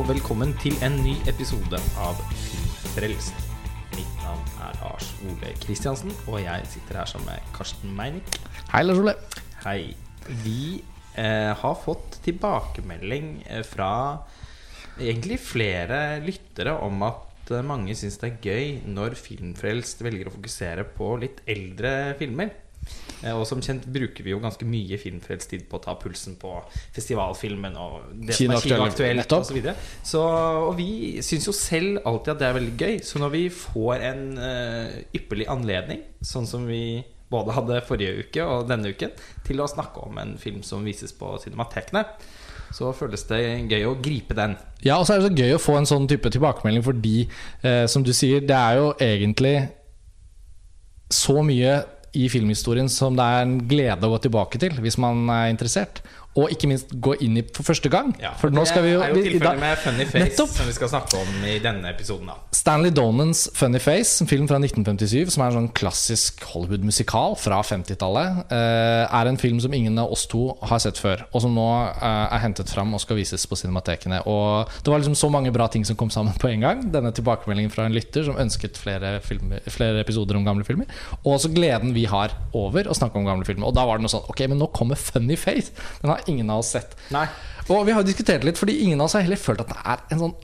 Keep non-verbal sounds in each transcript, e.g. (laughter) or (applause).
Og velkommen til en ny episode av Filmfrelst. Mitt navn er Lars Ole Kristiansen, og jeg sitter her sammen med Karsten Meinick. Hei, Lars Ole. Hei. Vi eh, har fått tilbakemelding eh, fra egentlig flere lyttere om at eh, mange syns det er gøy når Filmfrelst velger å fokusere på litt eldre filmer. Eh, Og som kjent bruker vi jo ganske mye filmfredstid på å ta pulsen på festivalfilmen og det som er Kinoaktuelt, osv. Så, så, og vi syns jo selv alltid at det er veldig gøy. Så når vi får en uh, ypperlig anledning, sånn som vi både hadde forrige uke og denne uken, til å snakke om en film som vises på cinematekene, så føles det gøy å gripe den. Ja, og så er det så gøy å få en sånn type tilbakemelding fordi, eh, som du sier, det er jo egentlig så mye i filmhistorien som det er en glede å gå tilbake til hvis man er interessert. Og ikke minst gå inn i for første gang. for nå skal vi jo, er jo tilfellet med Funny Face, Nettopp. som vi skal snakke om i denne episoden. da Stanley Donans 'Funny Face', en film fra 1957, som er en sånn klassisk Hollywood-musikal fra 50-tallet, eh, er en film som ingen av oss to har sett før, og som nå eh, er hentet fram og skal vises på cinematekene. Og det var liksom så mange bra ting som kom sammen på en gang. Denne tilbakemeldingen fra en lytter som ønsket flere, filmer, flere episoder om gamle filmer. Og også gleden vi har over å snakke om gamle filmer. Og da var det noe sånn Ok, men nå kommer 'Funny Face'. Den har ingen av oss sett. Nei Og vi har jo diskutert litt, fordi ingen av oss har heller følt at det er en sånn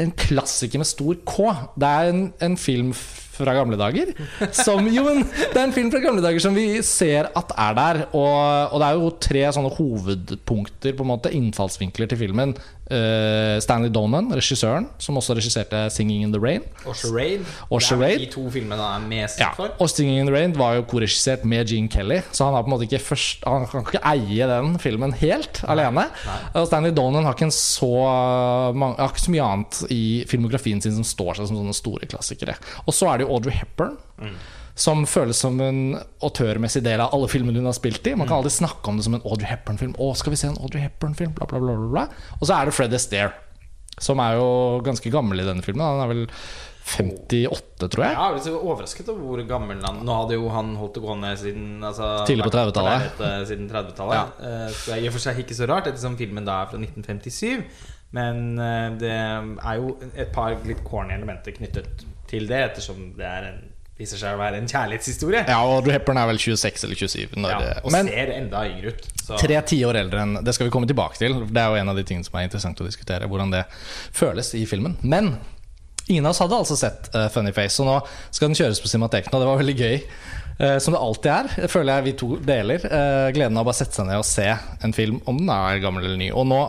En klassiker med stor K. Det er en, en film fra gamle dager som Jo, men det er en film fra gamle dager som vi ser at er der. Og, og det er jo tre sånne hovedpunkter, på en måte innfallsvinkler til filmen. Eh, Stanley Donan, regissøren, som også regisserte 'Singing in the Rain'. Og Charade. Og Det er Charade. de to filmene han er mest Ja, for. og 'Singing in the Rain' var jo korregissert med Gene Kelly, så han har på en måte ikke først Han kan ikke eie den filmen helt alene. Og Stanley Donan har ikke, en så, mange, har ikke så mye annet i filmografien sin som står seg som sånne store klassikere. Og så er det jo Audrey Hepburn. Som føles som en autørmessig del av alle filmene hun har spilt i. Man kan aldri snakke om det som en Audrey Hepburn-film. Å, skal vi se en Audrey Hepburn-film? Bla, bla, bla, bla, bla. Og så er det Fred Astaire, som er jo ganske gammel i denne filmen. Han er vel 58, tror jeg. Ja, jeg er overrasket over hvor gammel han Nå hadde jo han holdt det gående siden altså, Tidlig på 30-tallet. vært på lerretet Siden 30-tallet. Eh, Så det er i og for seg ikke så rart, ettersom filmen da er fra 1957. Men eh, det er jo et par litt corny elementer knyttet til det, ettersom det er en, viser seg å være en kjærlighetshistorie. Ja, og Audrey Hepburn er vel 26 eller 27. Når, Ja, og men ser enda yngre ut. Så. tre tiår eldre enn Det skal vi komme tilbake til. Det er jo en av de tingene som er interessant å diskutere. Hvordan det føles i filmen. Men ingen av oss hadde altså sett uh, Funny Face, og nå skal den kjøres på Cinemateken, og det var veldig gøy. Uh, som det alltid er. Føler jeg vi to deler. Uh, gleden av å bare sette seg ned og se en film, om den er gammel eller ny. Og nå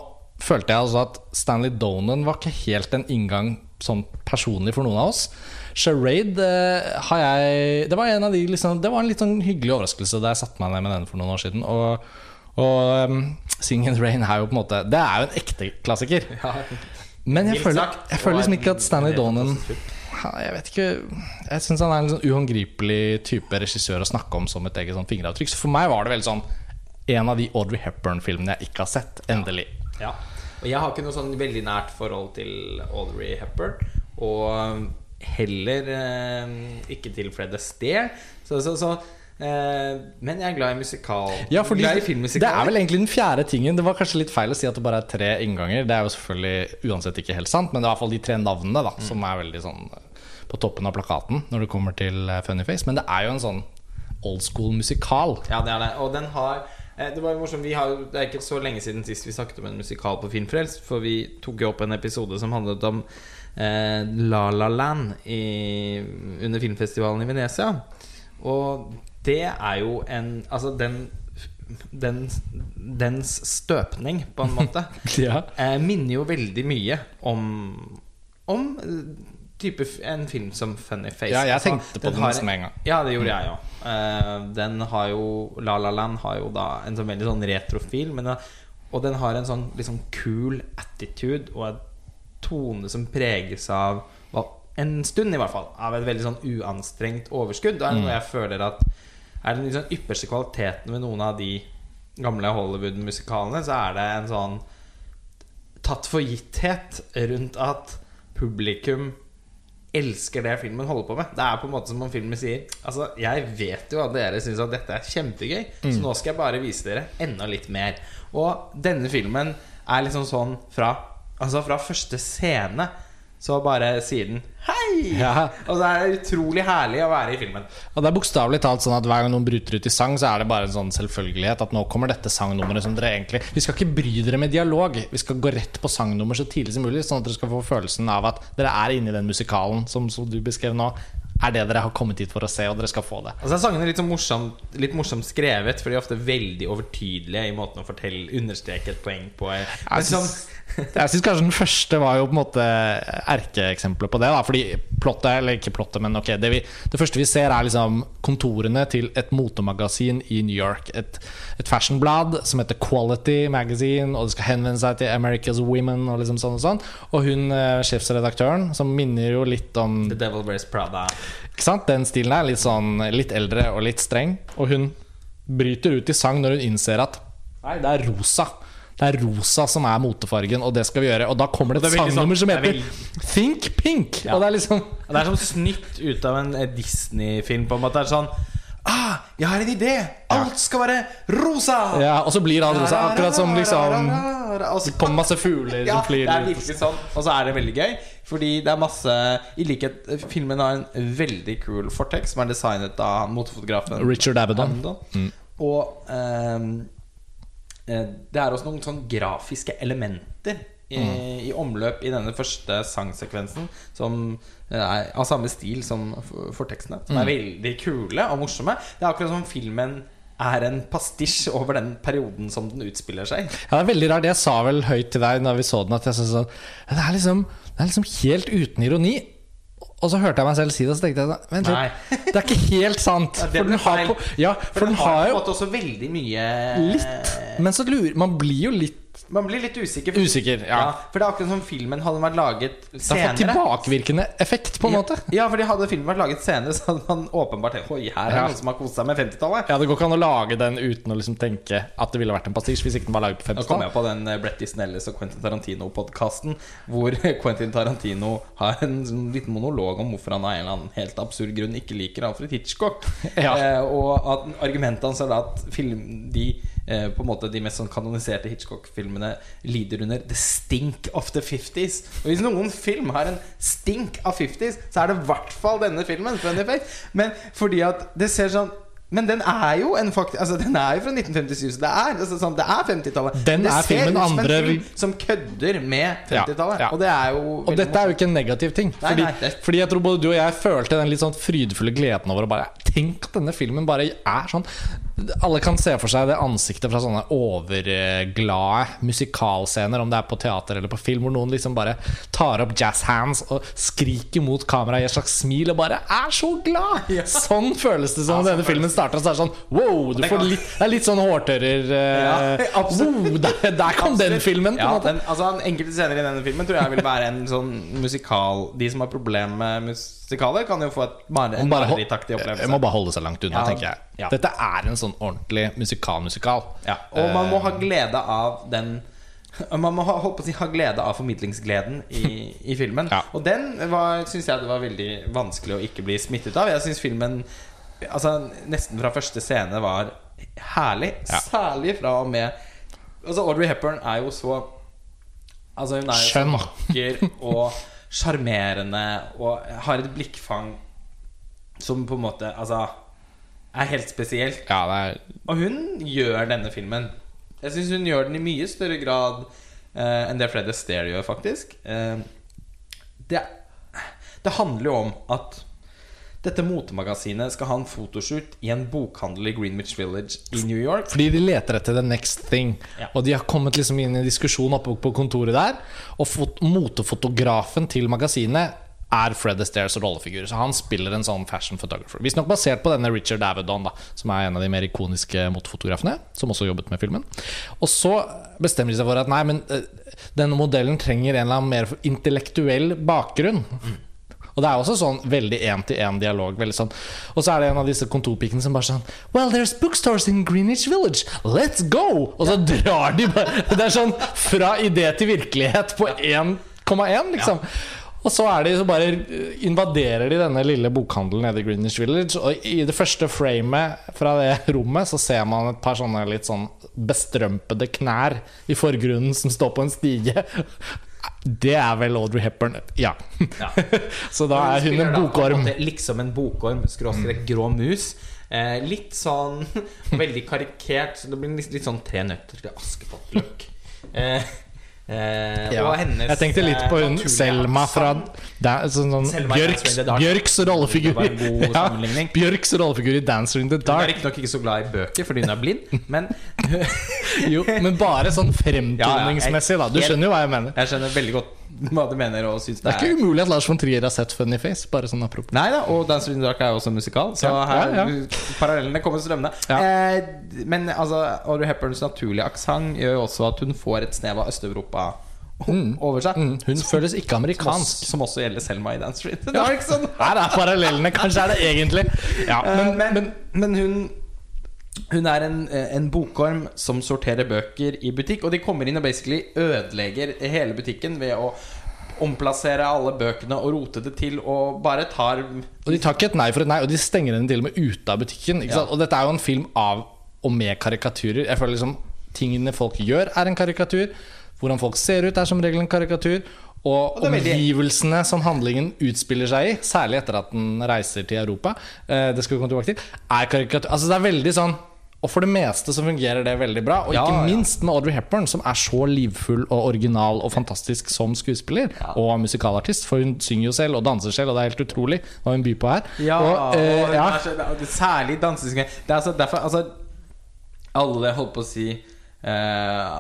følte jeg altså at Stanley Donan var ikke helt en inngang sånn personlig for noen av oss. Charade eh, har jeg Det var en av de liksom, Det var en litt sånn hyggelig overraskelse da jeg satte meg ned med den for noen år siden. Og, og um, Sing in the Rain er jo på en måte Det er jo en ekte klassiker. (laughs) Ja. Men jeg føler, jeg føler liksom ikke at Stanley Donan Jeg vet ikke Jeg syns han er en sånn uhåndgripelig type regissør å snakke om som et eget sånn fingeravtrykk. Så for meg var det veldig sånn en av de Audrey Hepburn-filmene jeg ikke har sett. Endelig. Ja. Og jeg har ikke noe sånn veldig nært forhold til Audrey Hepburn. Og heller eh, ikke til Fred Astaire. Så, så, så eh, Men jeg er glad i musikal. Ja, fordi glad i det er vel egentlig den fjerde tingen. Det var kanskje litt feil å si at det bare er tre innganger. Det er jo selvfølgelig uansett ikke helt sant, men det er i hvert fall de tre navnene da som er veldig sånn eh, på toppen av plakaten når det kommer til eh, Funny Face. Men det er jo en sånn old school musikal. Ja, det er det. Og den har det var jo morsomt, vi har, Det er ikke så lenge siden sist vi snakket om en musikal på Filmfrelst. For vi tok jo opp en episode som handlet om eh, La La Land i, under filmfestivalen i Venezia. Og det er jo en Altså, den den, dens støpning, på en måte, (laughs) Ja. eh, minner jo veldig mye om Om eh, type en film som Funny Face. Ja, jeg Altså, tenkte på den nesten med en gang. Ja, det gjorde jeg òg. den har jo La La Land har jo da en sånn veldig sånn retrofil, men og den har en sånn liksom cool attitude og en tone som preges av en stund i hvert fall av et veldig sånn uanstrengt overskudd. Det er noe jeg føler at er den liksom ypperste kvaliteten ved noen av de gamle Hollywood-musikalene, så er det en sånn tatt for gitthet rundt at publikum elsker det filmen holder på med. Det er på en måte som om filmen sier Altså, jeg vet jo at dere syns at dette er kjempegøy, så nå skal jeg bare vise dere enda litt mer. Og denne filmen er liksom sånn fra Altså fra første scene så bare sier den 'hei'! Ja. Og det er utrolig herlig å være i filmen. Og det er bokstavelig talt sånn at hver gang noen bryter ut i sang, så er det bare en sånn selvfølgelighet at nå kommer dette sangnummeret som dere egentlig Vi skal ikke bry dere med dialog. Vi skal gå rett på sangnummer så tidlig som mulig, sånn at dere skal få følelsen av at dere er inne i den musikalen som, som du beskrev nå. Er det dere har kommet hit for å se, og dere skal få det. Altså Sangene er litt, sånn morsomt, litt morsomt skrevet, for de er ofte veldig overtydelige i måten å fortelle understreke et poeng på. Men sånn, (laughs) jeg syns kanskje den første var jo på en måte erkeeksempelet på det. Da Fordi plottet, eller ikke plottet, men ok det, vi, det første vi ser, er liksom kontorene til et motemagasin i New York. Et, et fashionblad som heter Quality Magazine, og det skal henvende seg til America's Women. Og liksom sånn og sånn Og hun eh, sjefsredaktøren, som minner jo litt om The Devil Wears Prada. ikke sant? Den stilen er litt sånn Litt eldre og litt streng. Og hun bryter ut i sang når hun innser at Nei, det er rosa. Det er rosa som er motefargen, og det skal vi gjøre. Og da kommer det et det er sangnummer som heter er heter Think Pink. Ja. Og det er liksom Det er som snytt ut av en Disney-film. På en måte Det er sånn Ah, jeg har en idé! Alt skal være rosa! Ja, Og så blir alt rosa. Akkurat som liksom Det kommer masse fugler Ja, som flyr ut. sånn. Og så er det veldig gøy, fordi det er masse I likhet Filmen har en veldig kul Fortex, som er designet av motefotografen Richard Avedon. Mm. Og eh, det er også noen sånn grafiske elementer i, i omløp i denne første sangsekvensen som er av samme stil som fortekstene. Som er veldig kule og morsomme. Det er akkurat som filmen er en pastisj over den perioden som den utspiller seg. Ja, det er veldig rart. Jeg sa vel høyt til deg når vi så den, at jeg syntes sånn Det er liksom, det er liksom helt uten ironi. Og så hørte jeg meg selv si det, og så tenkte jeg Vent litt, (laughs) det er ikke helt sant. For den har, på, ja, For, for den den har jo også veldig mye litt. Men så lurer Man blir jo litt Man blir litt usikker. Usikker, ja. For det er akkurat som filmen hadde vært laget senere. Det har fått tilbakevirkende effekt, på en måte. Ja, fordi hadde filmen vært laget senere, så hadde man åpenbart Oi, her er Ja. noen som har kost seg med 50-tallet. Ja, Det går ikke an å lage den uten å liksom tenke at det ville vært en pastisj hvis ikke den var laget på Nå kom 50-tallet. jeg på den Bretty Snelles og Quentin Tarantino-podkasten, hvor (laughs) Quentin Tarantino har en sånn liten monolog om hvorfor han av en eller annen helt absurd grunn ikke liker Alfred Hitchcock. (laughs) Ja. Eh, og at argumentet hans er da at film, de eh, på en måte de mest sånn kanoniserte Hitchcock-filmene lider under the stink of the 50s. Og hvis noen film har en stink av 50s, så er det i hvert fall denne filmen. Face. Men fordi at det ser sånn men den er jo en fakt altså, Den er jo fra 1957, så det er, altså, sånn, det er 50-tallet. Den det er filmen andre film som kødder med 50-tallet. Ja, ja. Og det er jo Og dette er jo ikke en negativ ting. Nei, Fordi, nei, det- fordi jeg tror både du og jeg følte den litt sånn frydefulle gleden over å bare Tenk at denne filmen bare er sånn Alle kan se for seg det ansiktet fra sånne overglade musikalscener, om det er på teater eller på film, hvor noen liksom bare tar opp jazz hands og skriker mot kameraet i et slags smil og bare er så glad! (laughs) Ja. Sånn føles det som Ja, denne filmen starter. Så er det sånn wow! Du det får kan- litt, det er litt sånn hårtørrer eh, Ja, (laughs) wow, der, der kom den filmen, på en måte. den, altså, enkelte scener i denne filmen tror jeg vil være en sånn musikal De som har problemer med musikaler, kan jo få et en bare marerittaktig opplevelse. må bare holde seg langt unna, Ja, tenker jeg. ja. Dette er en sånn ordentlig musikal-musikal. Ja, og man må ha glede av den (laughs) man må ha, håpe å si, ha glede av formidlingsgleden i, i filmen. (laughs) Ja. Og den syns jeg det var veldig vanskelig å ikke bli smittet av. Jeg syns filmen Altså nesten fra første scene var herlig. Ja. Særlig fra og med Altså Audrey Hepburn er jo så Altså Hun er jo så vakker (laughs) og sjarmerende og har et blikkfang som på en måte Altså er helt spesielt. Ja, det er Og hun gjør denne filmen. Jeg syns hun gjør den i mye større grad eh, enn det Fred Astaire gjør, faktisk. Eh, det, det handler jo om at dette motemagasinet skal ha en fotoshoot i en bokhandel i Greenwich Village i New York. Fordi de leter etter the next thing. Ja. Og de har kommet liksom inn i en diskusjon oppe på kontoret der. Og fot motefotografen til magasinet er Fred Astaires rollefigur. Så han spiller en sånn fashion photographer. Visstnok basert på denne Richard Avedon, da, som er en av de mer ikoniske motefotografene. Som også jobbet med filmen. Og så bestemmer de seg for at nei, men eh, denne modellen trenger en eller annen mer intellektuell bakgrunn. Og det er også sånn veldig én-til-én-dialog. sånn Og så er det en av disse kontorpikene som bare sånn Well, there's bookstores in Greenwich Village. Let's go! Og så drar de bare (laughs) Det er sånn fra idé til virkelighet på 1,1, liksom. Og så er de så bare eh, invaderer de denne lille bokhandelen nede i Greenwich Village. Og i det første framet fra det (laughs) rommet så ser man et par sånne litt sånn bestrømpede knær i forgrunnen som står på en stige. Det er vel Audrey Hepburn. Ja. Ja. (laughs) Så da er hun en da bokorm. måte Liksom en bokorm, skråstrek grå mus. Eh, litt sånn (laughs) veldig karikert. Så det blir litt, litt sånn Tre nøtter til Askepott-look. (laughs) Eh, eh, Ja. Hennes Jeg tenkte litt på eh, hun naturlige Selma fra da, sånn, sånn Selma Bjørks. Bjørks rollefigur. (laughs) Ja. Bjørks rollefigur i 'Dancer in the Dark'. Hun er riktignok ikke så glad i bøker fordi hun er blind, men (laughs) Jo, men bare sånn (laughs) fremtoningsmessig, da. Du skjønner jo hva jeg mener. jeg skjønner veldig godt (laughs) hva du mener og syns Det er ikke umulig at Lars von Trier har sett Funny Face. Bare sånn apropos. Nei da, og 'Dancer in the Dark' er jo også musikal, så Ja, her ja, parallellene kommer strømmende. Ja. Eh, men altså, Audrey Hepburns naturlige aksent gjør jo også at hun får et snev av Øst-Europa over seg. Mm, hun føles ikke Som, amerikansk. også, som også gjelder Selma i Dance Street. Det er sånn. Her er parallellene. Kanskje er det egentlig. Ja, Men, men, men, men hun hun er en, en bokorm som sorterer bøker i butikk. Og de kommer inn og basically ødelegger hele butikken ved å omplassere alle bøkene og rote det til og bare tar Og de tar ikke et nei for et nei, og de stenger henne til og med ute av butikken. Ikke Ja. Og dette er jo en film av og med karikaturer. Jeg føler liksom Tingene folk gjør, er en karikatur. Hvordan folk ser ut, er som regel en karikatur. Og omgivelsene som handlingen utspiller seg i, særlig etter at den reiser til Europa, eh, det skal vi komme tilbake til, er karikatur. Altså det er veldig sånn og for det meste så fungerer det veldig bra. Og Ja, ikke ja. minst med Audrey Hepburn, som er så livfull og original og fantastisk som skuespiller og musikalartist. For hun synger jo selv og danser selv, og det er helt utrolig hva hun byr på her. Ja, og, eh, og ja. så, særlig dansesynge. Det er altså derfor altså, Alle holdt på å si eh,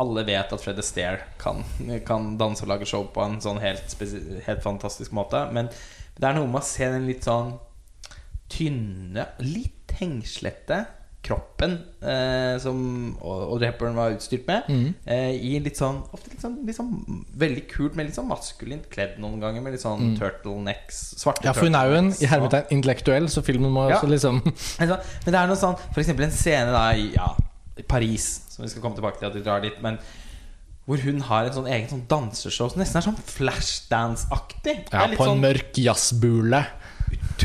Alle vet at Fred Astaire kan, kan danse og lage show på en sånn helt, helt fantastisk måte. Men det er noe med å se den litt sånn tynne, litt hengslete kroppen eh, som Audrey Hepburn var utstyrt med. mm. Eh, I litt sånn Ofte litt sånn, litt sånn veldig kult, men litt sånn maskulint kledd noen ganger. Med litt sånn turtlenecks. Svarte ja, for hun er jo en i hermetegn intellektuell, så filmen må Ja. også liksom (laughs) Men det er noe sånn For eksempel en scene da i, ja, Paris Som vi skal komme tilbake til at vi drar dit Men hvor hun har en sånn egen sånn danseshow Som nesten er sånn flashdance-aktig ja, er På en sånn mørk jazzbule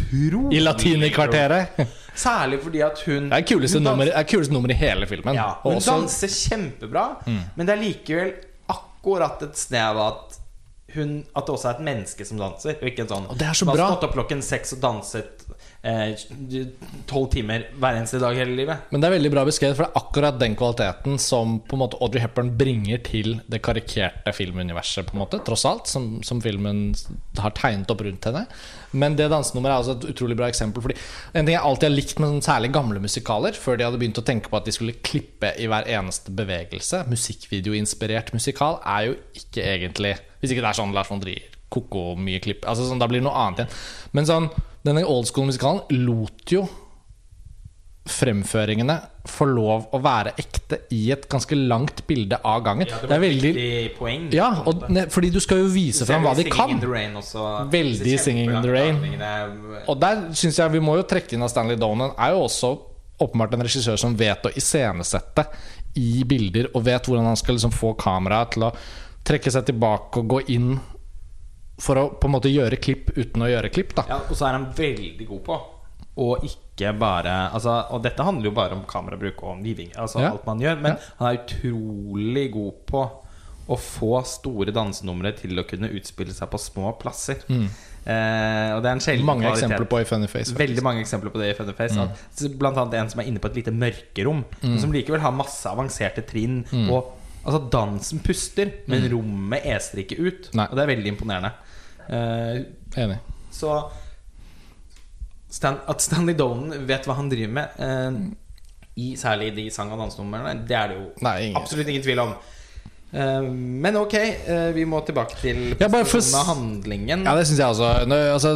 i Latinerkvarteret. Særlig fordi at hun er det kuleste hun nummer, er det kuleste nummer i hele filmen. ja, Hun også- Mm. danser kjempebra Men det er likevel akkurat et snev av at hun, At det også er et menneske som danser ikke en sånn Og det er så som har stått opp klokken seks og danset Tolv timer hver eneste dag hele livet Men det er veldig bra beskrevet, for det er akkurat den kvaliteten som på en måte Audrey Hepburn bringer til det karikerte filmuniverset, på en måte, tross alt, som, som filmen har tegnet opp rundt henne. Men det dansenummeret er også et utrolig bra eksempel. Fordi En ting jeg alltid har likt med særlig gamle musikaler, før de hadde begynt å tenke på at de skulle klippe i hver eneste bevegelse, musikkvideoinspirert musikal, er jo ikke egentlig Hvis ikke det er sånn Lars von Trier, ko-ko, mye klipp altså sånn, Da blir det noe annet igjen. Men sånn, denne old school-musikalen lot jo fremføringene får lov å være ekte i et ganske langt bilde av gangen. det, er veldig poeng Ja, og, ne, fordi du skal jo vise fram hva de kan. Veldig Singing in the Rain. Og der synes jeg vi må jo trekke inn at Stanley Donan er jo også åpenbart en regissør som vet å iscenesette i bilder, og vet hvordan han skal liksom få kameraet til å trekke seg tilbake og gå inn for å på en måte gjøre klipp uten å gjøre klipp. da Ja, og så er han veldig god på å ikke bare altså, Og dette handler jo bare om kamerabruk og living altså Ja. alt man gjør, men Ja. han er utrolig god på å få store dansenumre til å kunne utspille seg på små plasser. Eh, og det er en sjelden Mm. Mange kvalitet. eksempler på i Funny Face. faktisk. Veldig mange eksempler på det i Funny Face. Mm. Blant annet en som er inne på et lite mørkerom, men som likevel har masse avanserte trinn. Mm. Og Altså Dansen puster, men rommet eser ikke ut. Nei. Og det er veldig imponerende. Eh, Enig. så Stan, at Stanley Donen vet hva han driver med, eh, i, særlig de sang- og dansenumrene, det er det jo Nei, ingen. absolutt ingen tvil om. Eh, men ok, eh, vi må tilbake til Ja, bare for prestasjonen av handlingen. Ja, det syns jeg også. Nå, altså,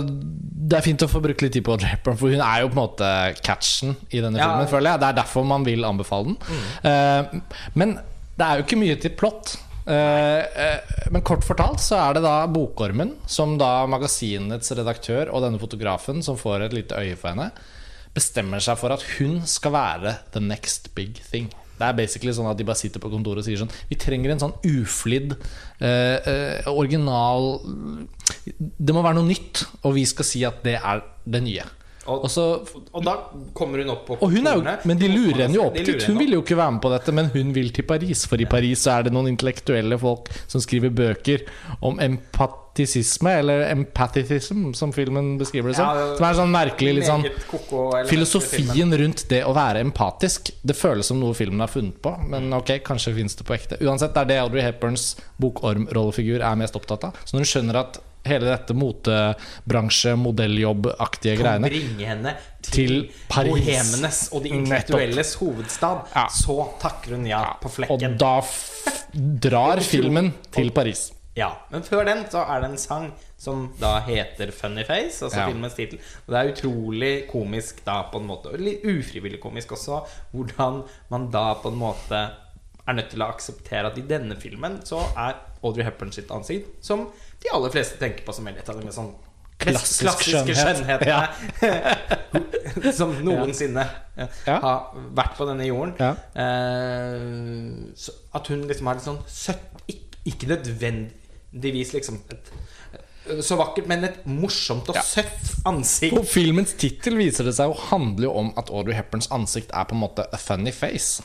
det er fint å få bruke litt tid på Audrey Hepburn, for hun er jo på en måte catchen i denne Ja. filmen, føler jeg. Det er derfor man vil anbefale den. Eh, men det er jo ikke mye til plott. Eh, eh, men kort fortalt så er det da Bokormen, som da magasinets redaktør og denne fotografen, som får et lite øye for henne, bestemmer seg for at hun skal være the next big thing. Det er basically sånn at de bare sitter på kontoret og sier sånn Vi trenger en sånn uflidd, eh, eh, original Det må være noe nytt, og vi skal si at det er det nye. Og, Og så og da kommer hun opp på hun jo, men de lurer henne jo opp dit. Hun vil jo ikke være med på dette, men hun vil til Paris. For i Paris så er det noen intellektuelle folk som skriver bøker om empatisisme, eller empathism, som filmen beskriver det som. Ja, Som er sånn merkelig litt sånn. Filosofien rundt det å være empatisk Det føles som noe filmen har funnet på, men ok, kanskje fins det på ekte. Uansett, det er det Audrey Hepburns bokormrollefigur er mest opptatt av. Så når hun skjønner at hele dette motebransje, modelljobb-aktige kan greiene bringe henne til, Til Paris. bohemenes og de intellektuelles hovedstad, Ja. så takker hun ja på flekken. Og da drar (laughs) filmen til Paris. Ja, Men før den så er det en sang som da heter Funny Face, altså Ja. filmens tittel. Og det er utrolig komisk da, på en måte. Og litt ufrivillig komisk også. Hvordan man da på en måte er nødt til å akseptere at i denne filmen så er Audrey Hepburn sitt ansikt som de aller fleste tenker på som et av de mest sånn Klassisk klassiske skjønnhet. skjønnhetene (laughs) som noensinne Ja. har vært på denne jorden. Ja. Eh, så at hun liksom har litt sånn søtt Ikke, ikke nødvendigvis liksom et, så vakkert, men et morsomt og Ja. søtt ansikt. På filmens tittel viser det seg å handle jo om at Audrey Hepburns ansikt er på en måte a funny face.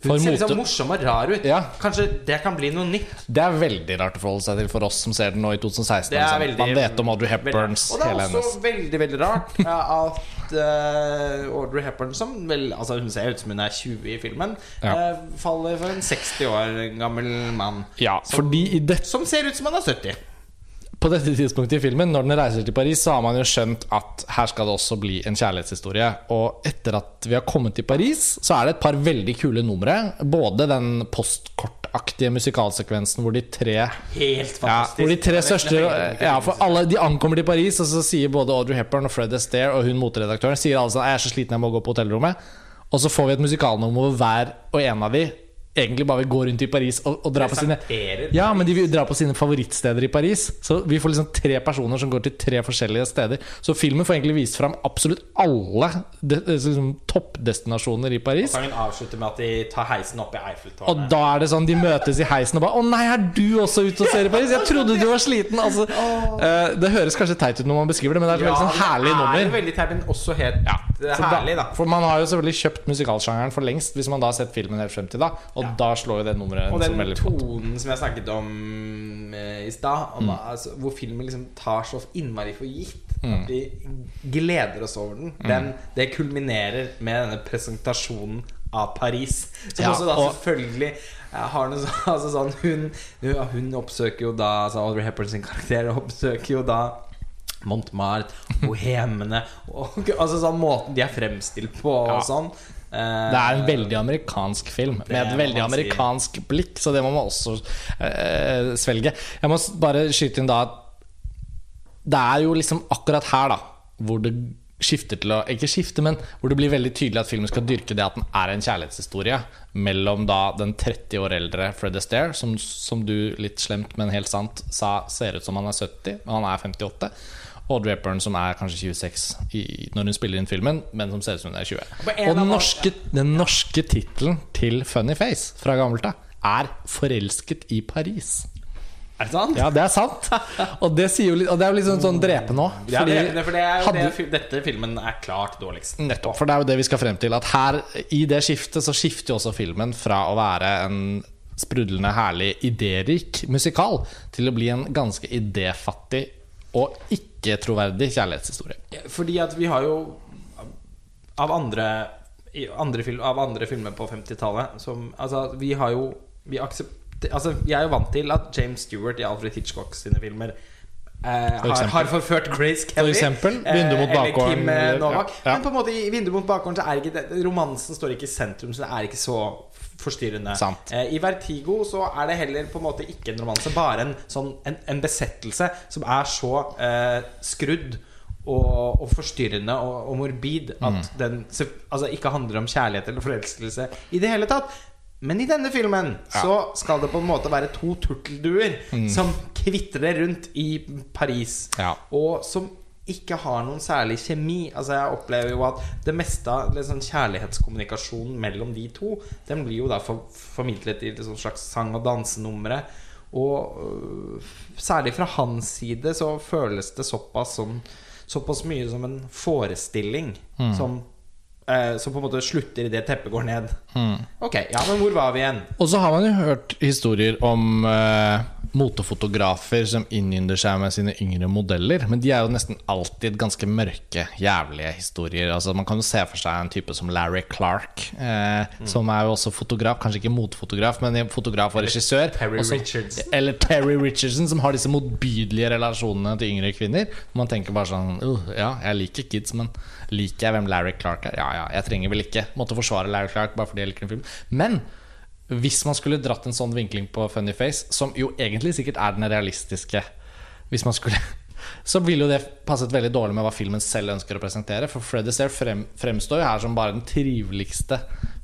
For Hun ser sånn morsom og rar ut. Ja. Kanskje det kan bli noe nytt. Det er veldig rart å forholde seg til for oss som ser den nå i 2016. Det liksom. veldig, Man vet om Audrey Hepburns veldig, Og det er også hennes veldig veldig rart at uh, Audrey Hepburn, som vel Altså hun ser ut som hun er 20 i filmen, Ja. uh, faller for en 60 år gammel mann. Ja, som, fordi i det, som ser ut som han er 70. på dette tidspunktet i filmen, når den reiser til Paris, så har man jo skjønt at her skal det også bli en kjærlighetshistorie. Og etter at vi har kommet til Paris, så er det et par veldig kule numre. Både den postkortaktige musikalsekvensen hvor de tre Helt Ja, hvor de tre største Ja, for alle De ankommer til Paris, og så sier både Audrey Hepburn og Fred Astaire og hun moteredaktøren Sier alle sånn Jeg er så sliten, jeg må gå på hotellrommet. Og så får vi et musikalnummer hvor hver og en av de egentlig bare vil gå rundt i Paris og, og dra på sine Ja, men de vil dra på sine favorittsteder i Paris. Så vi får liksom tre personer som går til tre forskjellige steder. Så filmen får egentlig vist fram absolutt alle de, liksom, toppdestinasjoner i Paris. Og Sangen avslutter med at de tar heisen opp i Og da er det sånn de møtes i heisen og bare 'Å nei, er du også ute og ser i Paris?' 'Jeg trodde du var sliten.' Altså, eh, det høres kanskje teit ut når man beskriver det, men det er et veldig sånn herlig nummer. Ja, Det er veldig teit, men også helt eh, er herlig, da. For man har jo selvfølgelig kjøpt musikalsjangeren for lengst, hvis man da har sett filmen helt frem til da. Og da slår jo det nummeret Og den tonen som jeg snakket om eh, i stad, Mm. altså, hvor filmen liksom tar så innmari for gitt Mm. at vi gleder oss over den, den det kulminerer med denne presentasjonen av Paris. Som Ja, også da og- selvfølgelig eh, har noe så, (laughs) altså sånn hun, hun oppsøker jo da altså Audrey Hepburn sin karakter oppsøker jo da Montmartre, bohemene og, (laughs) Altså sånn måten de er fremstilt på og Ja. sånn. Eh, Det er en veldig amerikansk film med et veldig amerikansk blikk, så det må man også uh, svelge. Jeg må bare skyte inn da at det er jo liksom akkurat her da hvor det skifter til å Ikke skifte, men hvor det blir veldig tydelig at filmen skal dyrke det at den er en kjærlighetshistorie mellom da den 30 år eldre Fred Astaire, som, som du litt slemt, men helt sant, sa ser ut som han er 70, men han er 58. Og Audrey Hepburn, som er kanskje 26 i, når hun spiller inn filmen, men som ser ut som hun er 20. Og den norske, den norske tittelen til Funny Face fra gammelt av er 'Forelsket i Paris'. Er det sant? Ja, det er sant. Og det, sier jo litt, og det er jo litt sånn, sånn drepende òg. Ja, det, det, for det er jo hadde- det, fi- dette filmen er klart dårligst. Nettopp, for det er jo det vi skal frem til. At her, i det skiftet, så skifter jo også filmen fra å være en sprudlende, herlig, idérik musikal til å bli en ganske idéfattig og ikke-troverdig kjærlighetshistorie. Fordi at vi har jo av andre, i andre, fil, av andre filmer på 50-tallet som Altså, vi har jo vi aksepter, Altså, jeg er jo vant til at James Stewart i Alfred Hitchcock sine filmer eh, har, har forført Grace Kelly. eksempel, Vindu mot eh, bakgården, eh, ja, ja. Men på en måte i Vindu mot bakgården så er ikke det, romansen står ikke i sentrum, så det er ikke så forstyrrende. Eh, I Vertigo så er det heller på en måte ikke en romanse, bare en, sånn, en, en besettelse som er så eh, skrudd og, og forstyrrende og, og morbid at Mm. den altså, ikke handler om kjærlighet eller forelskelse i det hele tatt. Men i denne filmen så skal det på en måte være to turtelduer som kvitrer rundt i Paris, Mm. Ja. og som ikke har noen særlig kjemi. Altså Jeg opplever jo at det meste av liksom, kjærlighetskommunikasjonen mellom de to Den blir jo da for, formidlet i liksom slags sang- og dansenumre. Og øh, særlig fra hans side så føles det såpass sånn såpass mye som en forestilling Mm. som, eh, som på en måte slutter idet teppet går ned. Mm. Ok, ja, men hvor var vi igjen? Og så har man jo hørt historier om eh, motefotografer som innynder seg med sine yngre modeller. Men de er jo nesten alltid ganske mørke, jævlige historier. Altså Man kan jo se for seg en type som Larry Clark, eh, som er jo også fotograf. Kanskje ikke motefotograf, men fotograf og regissør. Terry også. Eller Terry Richardson, som har disse motbydelige relasjonene til yngre kvinner. Man tenker bare sånn «Uh, Ja, jeg liker kids, men liker jeg hvem Larry Clark er? Ja ja, jeg trenger vel ikke måtte forsvare Larry Clark bare fordi jeg liker en film. Men hvis man skulle dratt en sånn vinkling på Funny Face, som jo egentlig sikkert er den realistiske Hvis man skulle (laughs) Så ville jo det passet veldig dårlig med hva filmen selv ønsker å presentere. For Fred Astaire frem, fremstår jo her som bare den triveligste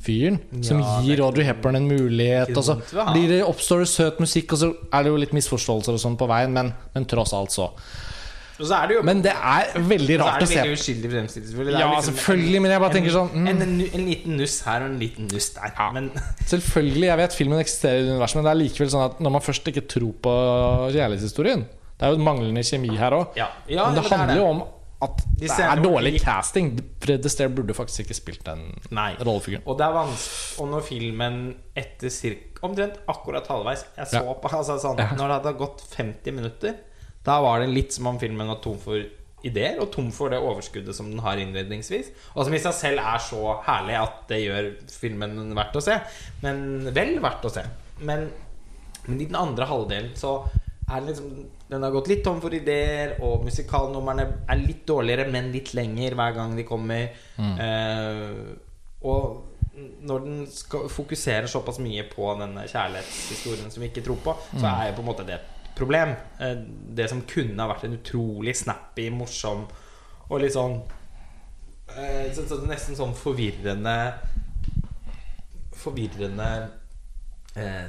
fyren. som gir Audrey Hepburn en mulighet. Og så blir det, oppstår det søt musikk, og så er det jo litt misforståelser og sånn på veien, men, men tross alt så. Så er det jo Men det er veldig så er rart å det se veldig uskyldig fremstilt, selvfølgelig. Er Ja, liksom selvfølgelig, men jeg bare en, tenker sånn, mm. en, en, en liten nuss her og en liten nuss der. Ja. Men (laughs) Selvfølgelig, jeg vet filmen eksisterer i universet, men det er likevel sånn at når man først ikke tror på kjærlighetshistorien Det er jo manglende kjemi her òg. Ja. Ja, men det det er handler jo om at De det er dårlig de- casting. Fred Astaire burde faktisk ikke spilt den rollefiguren. Og det er vanskelig Og når filmen etter cirka, omtrent akkurat halvveis Jeg så Ja. på (laughs) altså sånn, Ja. Når det hadde gått 50 minutter, da var det litt som om filmen var tom for ideer, og tom for det overskuddet som den har innledningsvis. Og som i seg selv er så herlig at det gjør filmen verdt å se. Men vel verdt å se. Men, men i den andre halvdelen så er det liksom Den har gått litt tom for ideer, og musikalnumrene er litt dårligere, men litt lenger hver gang de kommer. Eh, og når den skal fokuserer såpass mye på denne kjærlighetshistorien som vi ikke tror på, så er jo på en måte det et problem. Eh, det som kunne ha vært en utrolig snappy, morsom og litt sånn eh, Nesten sånn forvirrende Forvirrende eh,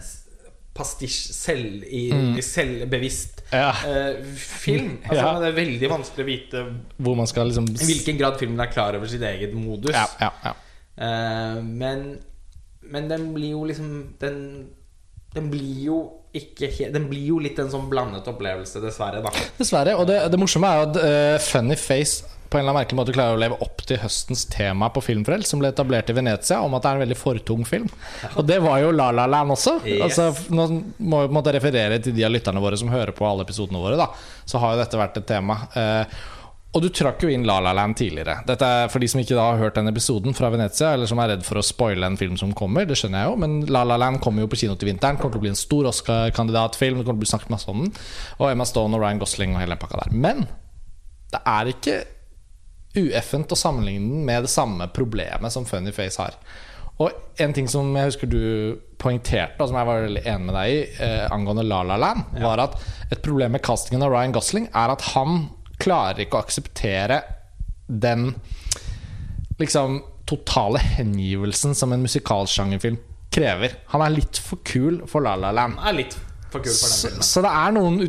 pastisj, selv, i, selvbevisst Ja. eh, film. (laughs) Altså, Ja. Det er veldig vanskelig å vite Hvor man skal liksom i hvilken grad filmen er klar over sitt eget modus. Ja, ja, ja. Eh, men Men den blir jo liksom Den, den blir jo ikke helt Den blir jo litt en sånn blandet opplevelse, dessverre. da Dessverre. Og det, det morsomme er jo at uh, Funny Face på en eller annen merkelig måte klarer å leve opp til høstens tema på Filmfrelst, som ble etablert i Venezia, om at det er en veldig fortung film. Og det var jo La La Land også. Yes. Altså, nå må på referere til de av lytterne våre som hører på alle episodene våre. Da. Så har jo dette vært et tema. Eh, og du trakk jo inn La La Land tidligere. Dette er For de som ikke da har hørt den episoden fra Venezia, eller som er redd for å spoile en film som kommer, det skjønner jeg jo, men La La Land kommer jo på kino til vinteren. Kommer til å bli en stor Oscar-kandidatfilm. Det kommer til å bli snakket masse om den. Og Emma Stone og Ryan Gosling og hele den pakka der. Men det er ikke ueffent å sammenligne den med det samme problemet som Funny Face har. Og en ting som jeg husker du poengterte, og som jeg var veldig enig med deg i, eh, angående La La Land, var at et problem med castingen av Ryan Gosling er at han klarer ikke å akseptere den liksom totale hengivelsen som en musikalsjangerfilm krever. Han er litt for kul for La La Land. Er litt for kul for den filmen. så det er noen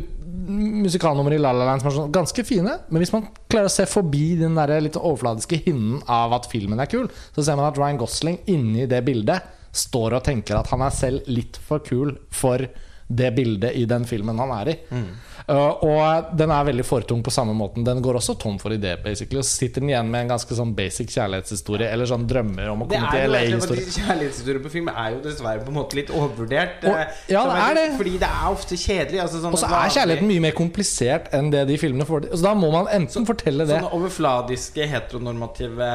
musikalnummer i La La Land som er sånn ganske fine. Men hvis man klarer å se forbi den der litt overfladiske hinnen av at filmen er kul, så ser man at Ryan Gosling inni det bildet står og tenker at han er selv litt for kul for det bildet i den filmen han er i. Uh, og den er veldig fortung på samme måten. Den går også tom for ideer, basically. Og så sitter den igjen med en ganske sånn basic kjærlighetshistorie, eller sånn drømmer om å komme til LA-historie. Kjærlighetshistorie Kjærlighetshistorier på film er jo dessverre på en måte litt overvurdert. Og- eh, ja, det er det. Fordi det er ofte kjedelig. Altså sånn Og så er kjærligheten mye mer komplisert enn det de filmene får til. Så da må man enten fortelle det Sånne overfladiske, heteronormative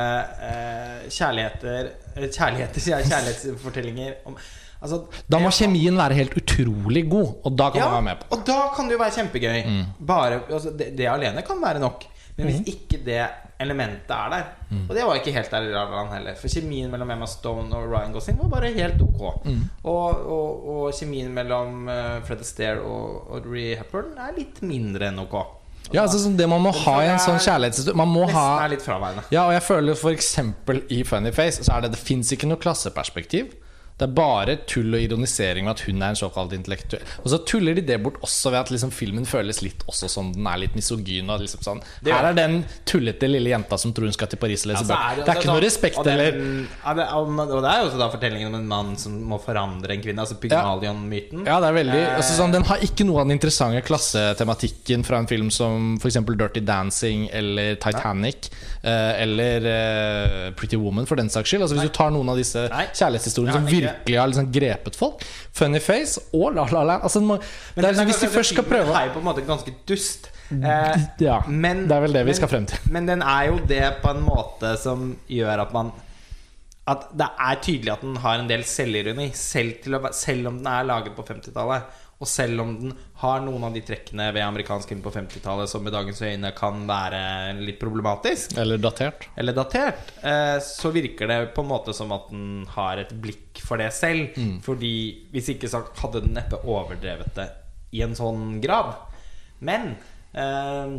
eh, kjærligheter eh, Kjærligheter, sier jeg. Kjærlighetsfortellinger om altså, Da må kjemien være helt utrolig god, og da kan ja, man være med på det. Og da kan det jo være kjempegøy. Mm. Bare, altså, det, det alene kan være nok. Men hvis ikke det elementet er der Mm. Og det var ikke helt der i La La heller. For kjemien mellom Emma Stone og Ryan Gosling var bare helt ok. Mm. Og, og, og kjemien mellom eh, Fred Astaire og Audrey Hepburn er litt mindre enn ok. Ja, altså Det man må ha i en sånn kjærlighetshistorie Man må ha er litt fraværende. Ja, og jeg føler eksempel i Funny Face Så er det Det fins ikke noe klasseperspektiv. Det er bare tull og ironisering med at hun er en såkalt intellektuell. Og så tuller de det bort også ved at liksom filmen føles litt også som den er litt misogyn. Og liksom sånn. Her er den tullete lille jenta som tror hun skal til Paris og lese Ja, bøker. det- Det er ikke sånn- noe respekt og den- eller det, og, det er jo også da fortellingen om en mann som må forandre en kvinne. Altså Pygmalion-myten. Ja, det er veldig Eh. altså, sånn, Den har ikke noe av den interessante klassetematikken fra en film som f.eks. Dirty Dancing eller Titanic. eh, eller eh, Pretty Woman, for den saks skyld. Altså, hvis du tar noen av disse kjærlighetshistoriene som ikke. Virkelig har liksom grepet folk Funny Face og La La Land altså, må, det er liksom, Hvis de først skal prøve er jo på en måte ganske dust. Eh, Ja, men, det er vel det vi men- skal frem til. Men den er jo det på en måte som gjør at man At det er tydelig at den har en del selvironi, selv, selv om den er laget på 50-tallet. Og selv om den har noen av de trekkene ved amerikansk film på 50-tallet som med dagens øyne kan være litt problematisk, Eller datert. eller datert, eh, så virker det på en måte som at den har et blikk for det selv. Fordi hvis ikke så hadde den neppe overdrevet det i en sånn grad. Men eh,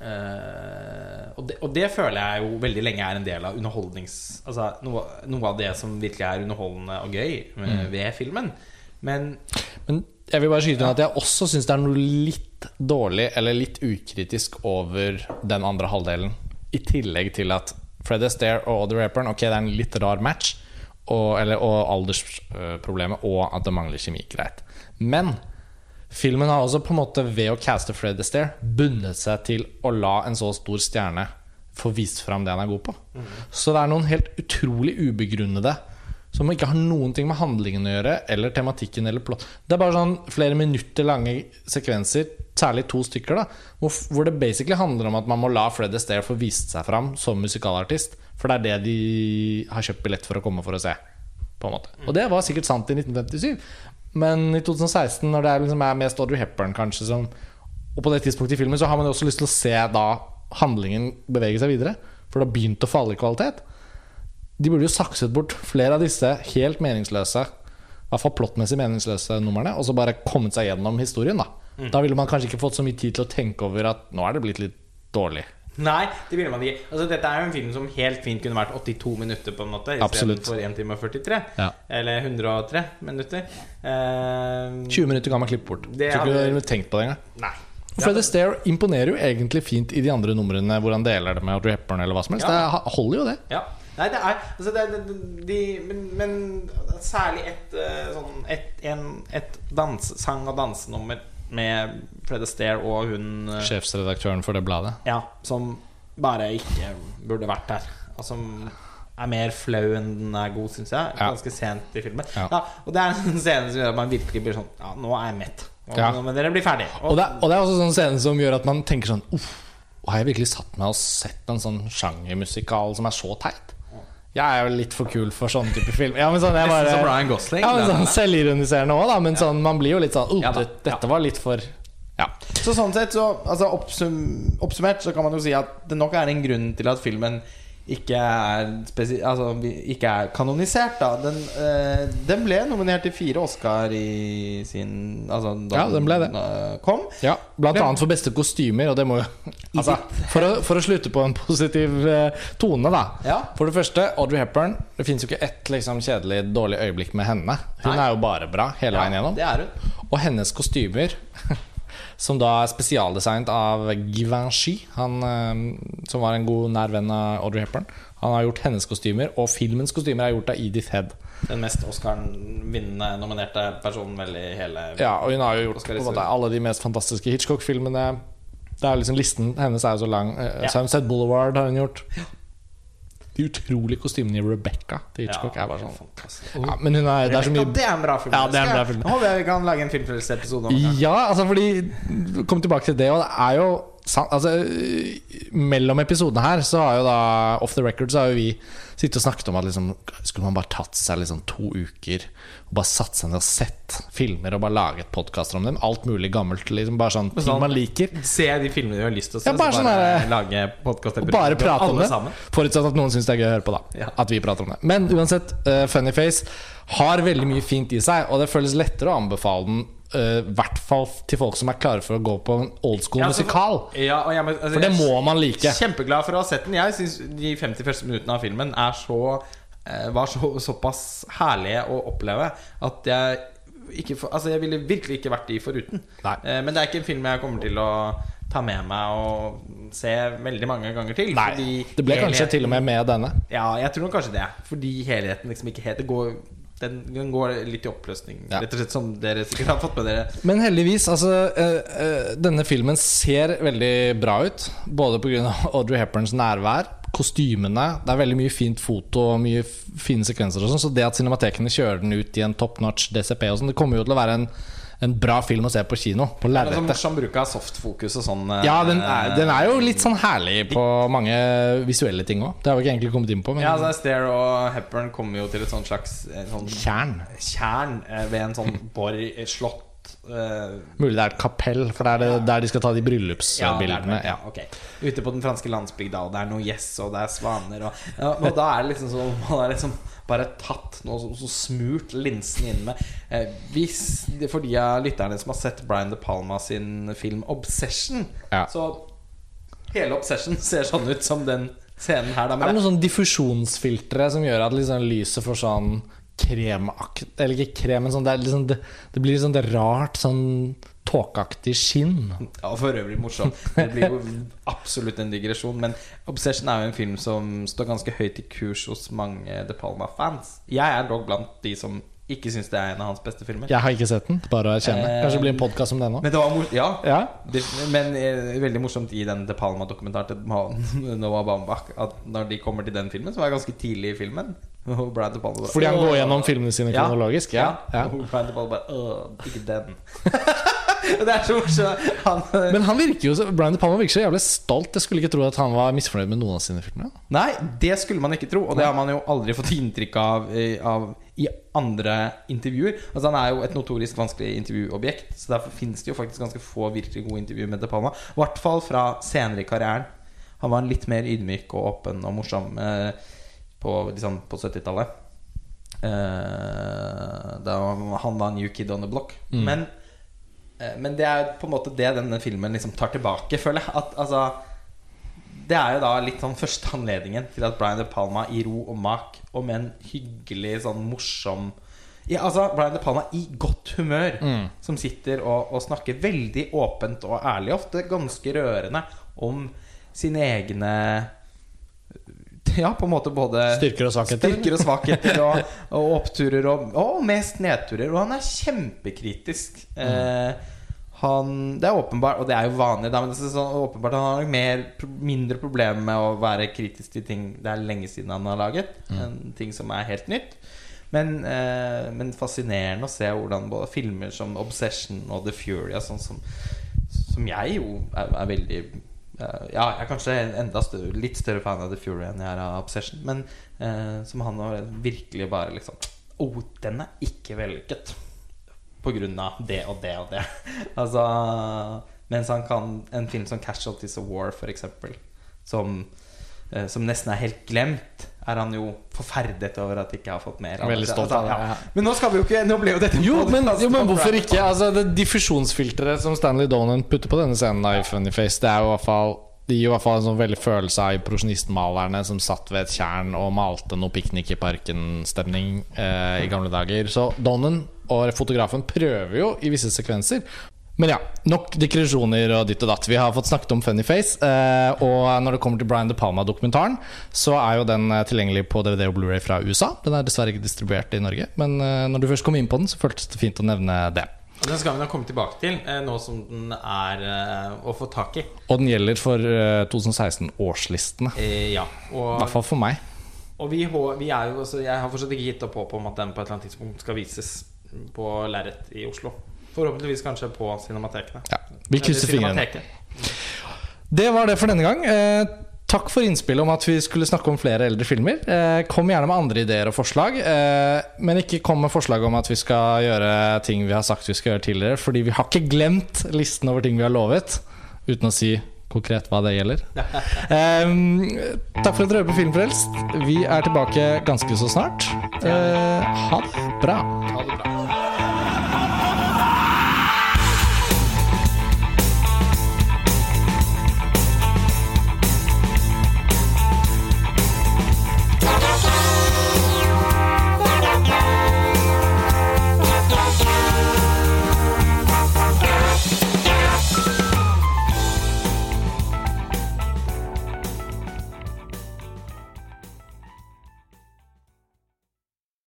eh, og, det, og det føler jeg jo veldig lenge er en del av underholdnings... Altså noe, noe av det som virkelig er underholdende og gøy med, ved filmen. Men Men jeg vil bare skyte inn at jeg også syns det er noe litt dårlig eller litt ukritisk over den andre halvdelen. I tillegg til at Fred Astaire og The Hepburn Ok, det er en litt rar match, og, eller, og aldersproblemet, og at det mangler kjemi. Greit. Men filmen har også på en måte ved å caste Fred Astaire bundet seg til å la en så stor stjerne få vist fram det han er god på. Så det er noen helt utrolig ubegrunnede som ikke har noen ting med handlingen å gjøre, eller tematikken eller plott. Det er bare sånn flere minutter lange sekvenser, særlig to stykker, da hvor, hvor det basically handler om at man må la Fred Astaire få vist seg fram som musikalartist. For det er det de har kjøpt billett for å komme for å se. På en måte Og det var sikkert sant i 1957. Men i 2016, når det er, liksom, mest Audrey Hepburn, kanskje, som Og på det tidspunktet i filmen så har man jo også lyst til å se da handlingen bevege seg videre. For det har begynt å falle i kvalitet. De burde jo sakset bort flere av disse helt meningsløse I hvert fall plottmessig meningsløse numrene, og så bare kommet seg gjennom historien. Da Da ville man kanskje ikke fått så mye tid til å tenke over at nå er det blitt litt dårlig. Nei, det ville man ikke. Altså, dette er jo en film som helt fint kunne vært 82 minutter, på en måte. Istedenfor 1 time og 43. Ja. Eller 103 minutter. Uh, 20 minutter kan man klippe bort. Det Tror ikke hadde- du tenkt på det engang. nei. Fred Astaire imponerer jo egentlig fint i de andre numrene hvor han deler det med Audrey Hepburn eller hva som helst. Ja. Det holder jo, det. Ja. Nei, det er, altså det, er- det, de, men, men særlig et eh, sånn Et, en, et dans, sang- og dansenummer med Fred Astaire og hun eh, Sjefsredaktøren for det bladet. Ja, som bare ikke burde vært der. Og som er mer flau enn den er god, syns jeg. Ganske sent i filmen. Ja. Ja. og det er en scene som gjør at man virkelig blir sånn Ja, nå er jeg mett. Og, Ja. Må dere bli ferdig. Og det, er- og det er også sånn scene som gjør at man tenker sånn Uff, har jeg virkelig satt meg og sett en sånn sjangermusikal som er så teit? Jeg er jo litt for kul for sånne type film. Ja, men sånn, jeg bare, som Ryan Gosling. Ja, men sånn. Selvironiserende òg, da. Men sånn, man blir jo litt sånn oh, Ja det, Dette var litt for Ja. Så sånn sett, så altså oppsum, oppsummert, så kan man jo si at det nok er en grunn til at filmen ikke er, altså, ikke er kanonisert. Da. Den, eh, den ble nominert til fire Oscar i sin Altså da Ja, den ble det. eh, kom. ja blant ble... annet for beste kostymer, og det må jo (laughs) altså, for, å, for å slutte på en positiv eh, tone, da. Ja. For det første, Audrey Hepburn. Det fins jo ikke ett liksom, kjedelig, dårlig øyeblikk med henne. Hun Nei. er jo bare bra hele veien gjennom. Og hennes kostymer, (laughs) som da er spesialdesignet av Givenchy, han eh, som var en god nær venn av Audrey Hepburn. Han har gjort hennes kostymer, og filmens kostymer er gjort av Edith Head. Den mest Oscar-vinnende nominerte personen vel i hele Ja, og hun har jo gjort måte, alle de mest fantastiske Hitchcock-filmene. Det er liksom Listen hennes er jo så lang. Eh, Ja. Sunset Boulevard har hun gjort. De utrolige kostymene i Rebecca til Hitchcock Ja, er bare sånn fantastisk. ja, Men hun er, det er så mye det er en bra film. Ja, det er en bra film. Nå håper jeg vi kan lage en filmfrelsesepisode om det. Ja, altså fordi Kom tilbake til det, og det er jo altså, Mellom episodene her så har jo da Off the record så har jo vi sittet og snakket om at liksom, skulle man bare tatt seg liksom to uker og bare satt seg ned og sett filmer og bare laget podkaster om dem. Alt mulig gammelt. Liksom, bare sånn ting sånn- man liker. Se de filmene du har lyst til å se, Ja, bare så sånn lage podcast Og bare prate om alle det. sammen. Forutsatt at noen syns det er gøy å høre på, da. Ja. At vi prater om det. Men uansett, uh, Funnyface har veldig mye fint i seg, og det føles lettere å anbefale den. I hvert fall til folk som er klare for å gå på en old school Ja, altså, musikal. Ja, og jeg, altså, For det må man like. Kjempeglad for å ha sett den. Jeg syns de 50 første minuttene av filmen er så eh, var så, såpass herlige å oppleve at jeg ikke Altså jeg ville virkelig ikke vært de foruten. Nei. Eh, men det er ikke en film jeg kommer til å ta med meg og se veldig mange ganger til. Nei, det ble kanskje til og med med denne. Ja, jeg tror kanskje det. Fordi helheten liksom ikke helt det går, den, den går litt i oppløsning, Ja. rett og slett, som dere sikkert har fått med dere. Men heldigvis, altså øh, øh, Denne filmen ser veldig bra ut. Både pga. Audrey Hepburns nærvær, kostymene. Det er veldig mye fint foto og mye fine sekvenser. og sånn Så det at cinematekene kjører den ut i en top notch DCP, og sånn det kommer jo til å være en, en bra film å se på kino. På er sånn lerretet. morsom bruk av softfokus og sånn. eh, Ja, den er, den er jo litt sånn herlig på mange visuelle ting òg. Det har vi ikke egentlig kommet inn på, men Ja, altså Stair og Hepburn kommer jo til et sånt slags eh, sånn Kjern. tjern eh, ved en sånn borg, eh, slott eh, Mulig det er et kapell, for det er det, der de skal ta de bryllupsbildene. ja, ok. Ute på den franske landsbygda, og det er noe gjess, og det er svaner og, ja, og da er det liksom sånn Man har liksom bare tatt noe så, så smurt linsen inn med eh, Hvis For de av lytterne som har sett Brian De Palma sin film 'Obsession', Ja. så hele 'Obsession' ser sånn ut som den scenen her. Da, det er noen sånn diffusjonsfiltre som gjør at liksom lyset får sånn kremakt Eller ikke krem, men sånn det, liksom, det, det blir sånn det rart, sånn tåkeaktig skinn. Ja, for øvrig morsomt. Det blir jo absolutt en digresjon. Men 'Obsession' er jo en film som står ganske høyt i kurs hos mange De Palma-fans. Jeg er dog blant de som ikke syns det er en av hans beste filmer. Jeg har ikke sett den, bare erkjenne. Kanskje det blir en podkast om det nå. Men det var ja, Ja. det, men eh, veldig morsomt i den De Palma-dokumentaren til (laughs) Noah Baumbach at når de kommer til den filmen, som er ganske tidlig i filmen og Brian De Palma bare, Fordi han går gjennom filmene sine Ja. kronologisk? Ja. ja. Og Brian De Palma bare ikke den. (laughs) det er så morsomt. Han, Men han virker jo så, Brian De Palma virker så jævlig stolt. Jeg skulle ikke tro at han var misfornøyd med noen av sine filmer. Nei, det skulle man ikke tro, og det har man jo aldri fått inntrykk av, eh, av i andre intervjuer. Altså Han er jo et notorisk vanskelig intervjuobjekt, så derfor finnes det jo faktisk ganske få virkelig gode intervjuer med De Palma. I hvert fall fra senere i karrieren. Han var litt mer ydmyk og åpen og morsom eh, på, liksom, på 70-tallet. Uh, da han var new kid on the block. Men, uh, men det er på en måte det denne filmen liksom tar tilbake, føler jeg. At, altså det er jo da litt sånn første anledningen til at Brian De Palma i ro og mak og med en hyggelig, sånn morsom ja, altså Brian De Palma i godt humør, som sitter og, og snakker veldig åpent og ærlig, ofte ganske rørende, om sine egne (laughs) Ja, på en måte både Styrker og svakheter. Styrker og svakheter og, (laughs) og oppturer og, og mest nedturer. Og han er kjempekritisk. Eh, han, det er åpenbart, og det er jo vanlig, da, men det er sånn åpenbart han har mer, mindre problemer med å være kritisk til ting det er lenge siden han har laget, enn ting som er helt nytt. Men, eh, men fascinerende å se hvordan både filmer som 'Obsession' og 'The Fury', sånn som, som jeg jo er, er veldig Ja, jeg er kanskje enda større, litt større fan av The Fury enn jeg er av Obsession. Men eh, som han virkelig bare liksom oh, den er ikke vellykket. På grunn av det og det og det. (laughs) altså Mens han kan en film som 'Casualties of War', eksempel, som, eh, som nesten er helt glemt, er han jo forferdet over at de ikke har fått mer. Veldig stolt av det, ja. Men nå skal vi jo ikke Nå ble jo dette Jo, men, jo, men hvorfor ikke? Altså, det diffusjonsfilteret som Stanley Donen putter på denne scenen av i Funnyface, det er jo i hvert fall det gir i hvert fall en sånn veldig følelse av impresjonistmalerne som satt ved et tjern og malte noe Piknik i parken-stemning eh, i gamle dager. Så Donen og fotografen prøver jo i visse sekvenser. Men ja, nok digresjoner og ditt og datt. Vi har fått snakket om Funnyface. Eh, og når det kommer til Brian De Palma-dokumentaren, så er jo den eh, tilgjengelig på DVD og Blu-ray fra USA. Den er dessverre ikke distribuert i Norge, men eh, når du først kom inn på den, så føltes det fint å nevne det. Og Den skal vi nå komme tilbake til, eh, nå som den er å få tak i. Og den gjelder for eh, 2016-årslistene. Eh, ja, I hvert fall for meg. og vi, vi jo Jeg har fortsatt ikke gitt opp håpet om at den på et eller annet tidspunkt skal vises på lerret i Oslo. Forhåpentligvis kanskje på cinematekene. Ja, vi krysser fingrene. Det var det for denne gang. Eh, takk for innspillet om at vi skulle snakke om flere eldre filmer. Eh, kom gjerne med andre ideer og forslag. Eh, men ikke kom med forslag om at vi skal gjøre ting vi har sagt vi skal gjøre tidligere. Fordi vi har ikke glemt listen over ting vi har lovet, uten å si konkret hva det gjelder. (laughs) Eh, takk for at dere hører på Filmfrelst. Vi er tilbake ganske så snart. Eh, ha det bra. Ha